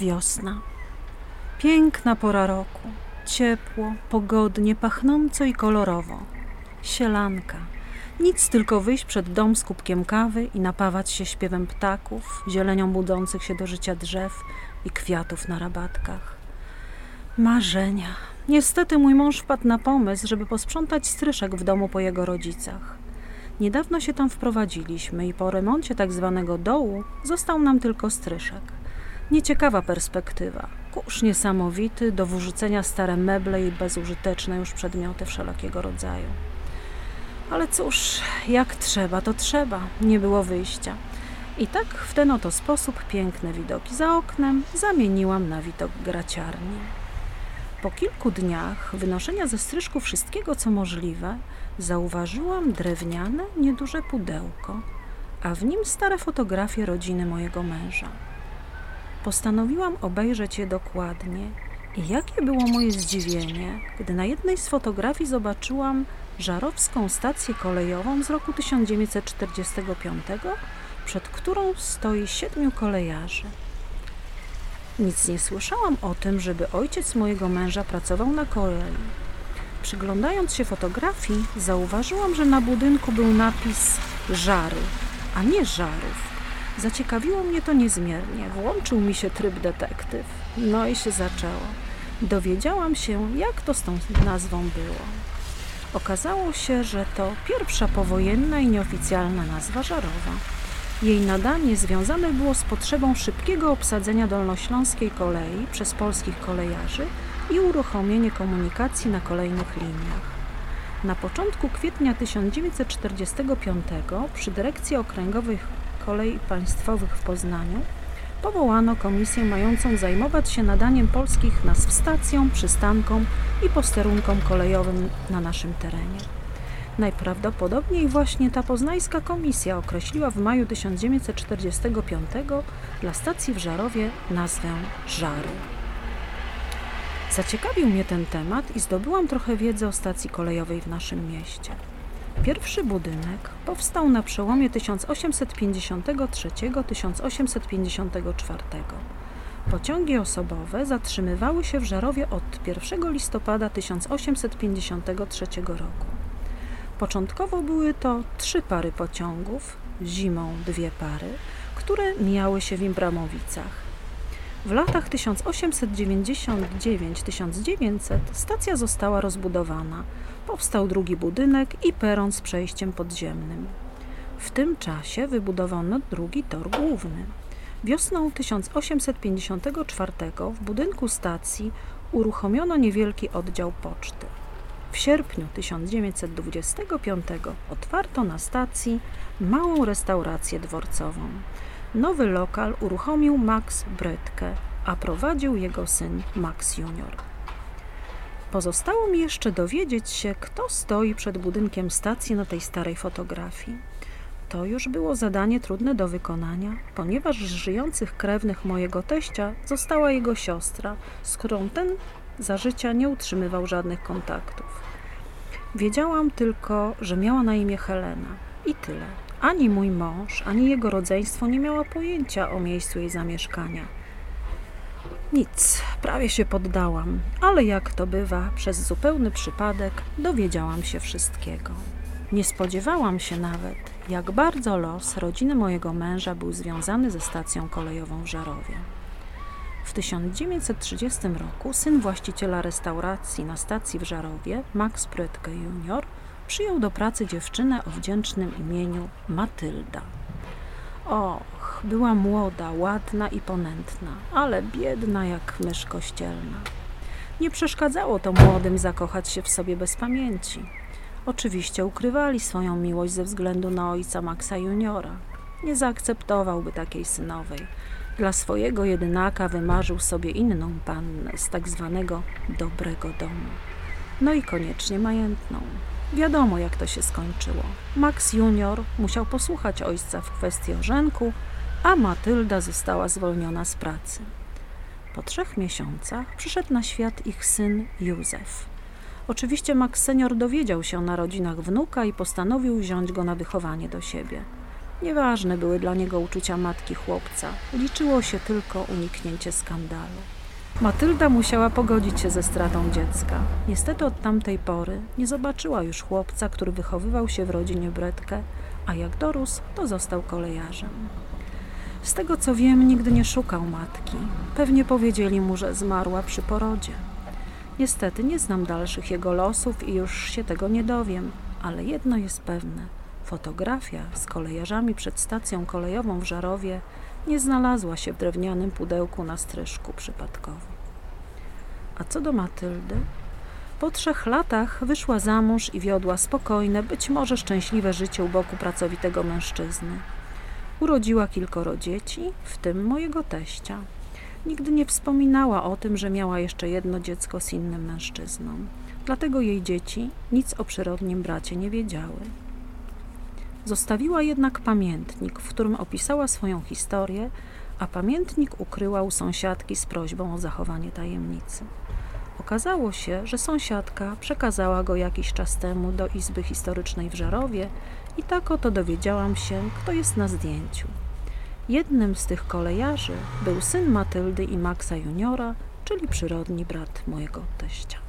Wiosna. Piękna pora roku. Ciepło, pogodnie, pachnąco i kolorowo. Sielanka. Nic tylko wyjść przed dom z kubkiem kawy i napawać się śpiewem ptaków, zielenią budzących się do życia drzew i kwiatów na rabatkach. Marzenia. Niestety mój mąż wpadł na pomysł, żeby posprzątać stryszek w domu po jego rodzicach. Niedawno się tam wprowadziliśmy i po remoncie tak zwanego dołu został nam tylko stryszek. Nieciekawa perspektywa. Kurz niesamowity, do wyrzucenia stare meble i bezużyteczne już przedmioty wszelkiego rodzaju. Ale cóż, jak trzeba, to trzeba. Nie było wyjścia. I tak w ten oto sposób piękne widoki za oknem zamieniłam na widok graciarni. Po kilku dniach wynoszenia ze stryżku wszystkiego, co możliwe, zauważyłam drewniane, nieduże pudełko, a w nim stare fotografie rodziny mojego męża. Postanowiłam obejrzeć je dokładnie i jakie było moje zdziwienie, gdy na jednej z fotografii zobaczyłam żarowską stację kolejową z roku 1945, przed którą stoi siedmiu kolejarzy. Nic nie słyszałam o tym, żeby ojciec mojego męża pracował na kolei. Przyglądając się fotografii, zauważyłam, że na budynku był napis Żary, a nie Żarów. Zaciekawiło mnie to niezmiernie. Włączył mi się tryb detektyw. No i się zaczęło. Dowiedziałam się, jak to z tą nazwą było. Okazało się, że to pierwsza powojenna i nieoficjalna nazwa Żarowa. Jej nadanie związane było z potrzebą szybkiego obsadzenia dolnośląskiej kolei przez polskich kolejarzy i uruchomienie komunikacji na kolejnych liniach. Na początku kwietnia 1945 przy Dyrekcji Okręgowej Kolei Państwowych w Poznaniu powołano komisję mającą zajmować się nadaniem polskich nazw stacjom, przystankom i posterunkom kolejowym na naszym terenie. Najprawdopodobniej właśnie ta poznańska komisja określiła w maju 1945 dla stacji w Żarowie nazwę Żary. Zaciekawił mnie ten temat i zdobyłam trochę wiedzy o stacji kolejowej w naszym mieście. Pierwszy budynek powstał na przełomie 1853-1854. Pociągi osobowe zatrzymywały się w Żarowie od 1 listopada 1853 roku. Początkowo były to trzy pary pociągów, zimą dwie pary, które mijały się w Imbramowicach. W latach 1899-1900 stacja została rozbudowana. Powstał drugi budynek i peron z przejściem podziemnym. W tym czasie wybudowano drugi tor główny. Wiosną 1854 w budynku stacji uruchomiono niewielki oddział poczty. W sierpniu 1925 otwarto na stacji małą restaurację dworcową. Nowy lokal uruchomił Max Bretke, a prowadził jego syn Max Junior. Pozostało mi jeszcze dowiedzieć się, kto stoi przed budynkiem stacji na tej starej fotografii. To już było zadanie trudne do wykonania, ponieważ z żyjących krewnych mojego teścia została jego siostra, z którą ten za życia nie utrzymywał żadnych kontaktów. Wiedziałam tylko, że miała na imię Helena i tyle. Ani mój mąż, ani jego rodzeństwo nie miała pojęcia o miejscu jej zamieszkania. Nic, prawie się poddałam, ale jak to bywa, przez zupełny przypadek dowiedziałam się wszystkiego. Nie spodziewałam się nawet, jak bardzo los rodziny mojego męża był związany ze stacją kolejową w Żarowie. W 1930 roku syn właściciela restauracji na stacji w Żarowie, Max Prytke Jr., przyjął do pracy dziewczynę o wdzięcznym imieniu Matylda. Och, była młoda, ładna i ponętna, ale biedna jak mysz kościelna. Nie przeszkadzało to młodym zakochać się w sobie bez pamięci. Oczywiście ukrywali swoją miłość ze względu na ojca Maxa Juniora. Nie zaakceptowałby takiej synowej. Dla swojego jedynaka wymarzył sobie inną pannę z tak zwanego dobrego domu. No i koniecznie majętną. Wiadomo, jak to się skończyło. Max Junior musiał posłuchać ojca w kwestii orzenku, a Matylda została zwolniona z pracy. Po trzech miesiącach przyszedł na świat ich syn Józef. Oczywiście Max senior dowiedział się o narodzinach wnuka i postanowił wziąć go na wychowanie do siebie. Nieważne były dla niego uczucia matki chłopca, liczyło się tylko uniknięcie skandalu. Matylda musiała pogodzić się ze stratą dziecka. Niestety od tamtej pory nie zobaczyła już chłopca, który wychowywał się w rodzinie Bretkę, a jak dorósł, to został kolejarzem. Z tego co wiem, nigdy nie szukał matki. Pewnie powiedzieli mu, że zmarła przy porodzie. Niestety nie znam dalszych jego losów i już się tego nie dowiem, ale jedno jest pewne. Fotografia z kolejarzami przed stacją kolejową w Żarowie nie znalazła się w drewnianym pudełku na stryżku przypadkowo. A co do Matyldy? Po trzech latach wyszła za mąż i wiodła spokojne, być może szczęśliwe życie u boku pracowitego mężczyzny. Urodziła kilkoro dzieci, w tym mojego teścia. Nigdy nie wspominała o tym, że miała jeszcze jedno dziecko z innym mężczyzną. Dlatego jej dzieci nic o przyrodnim bracie nie wiedziały. Zostawiła jednak pamiętnik, w którym opisała swoją historię, a pamiętnik ukryła u sąsiadki z prośbą o zachowanie tajemnicy. Okazało się, że sąsiadka przekazała go jakiś czas temu do Izby Historycznej w Żarowie i tak oto dowiedziałam się, kto jest na zdjęciu. Jednym z tych kolejarzy był syn Matyldy i Maxa Juniora, czyli przyrodni brat mojego teścia.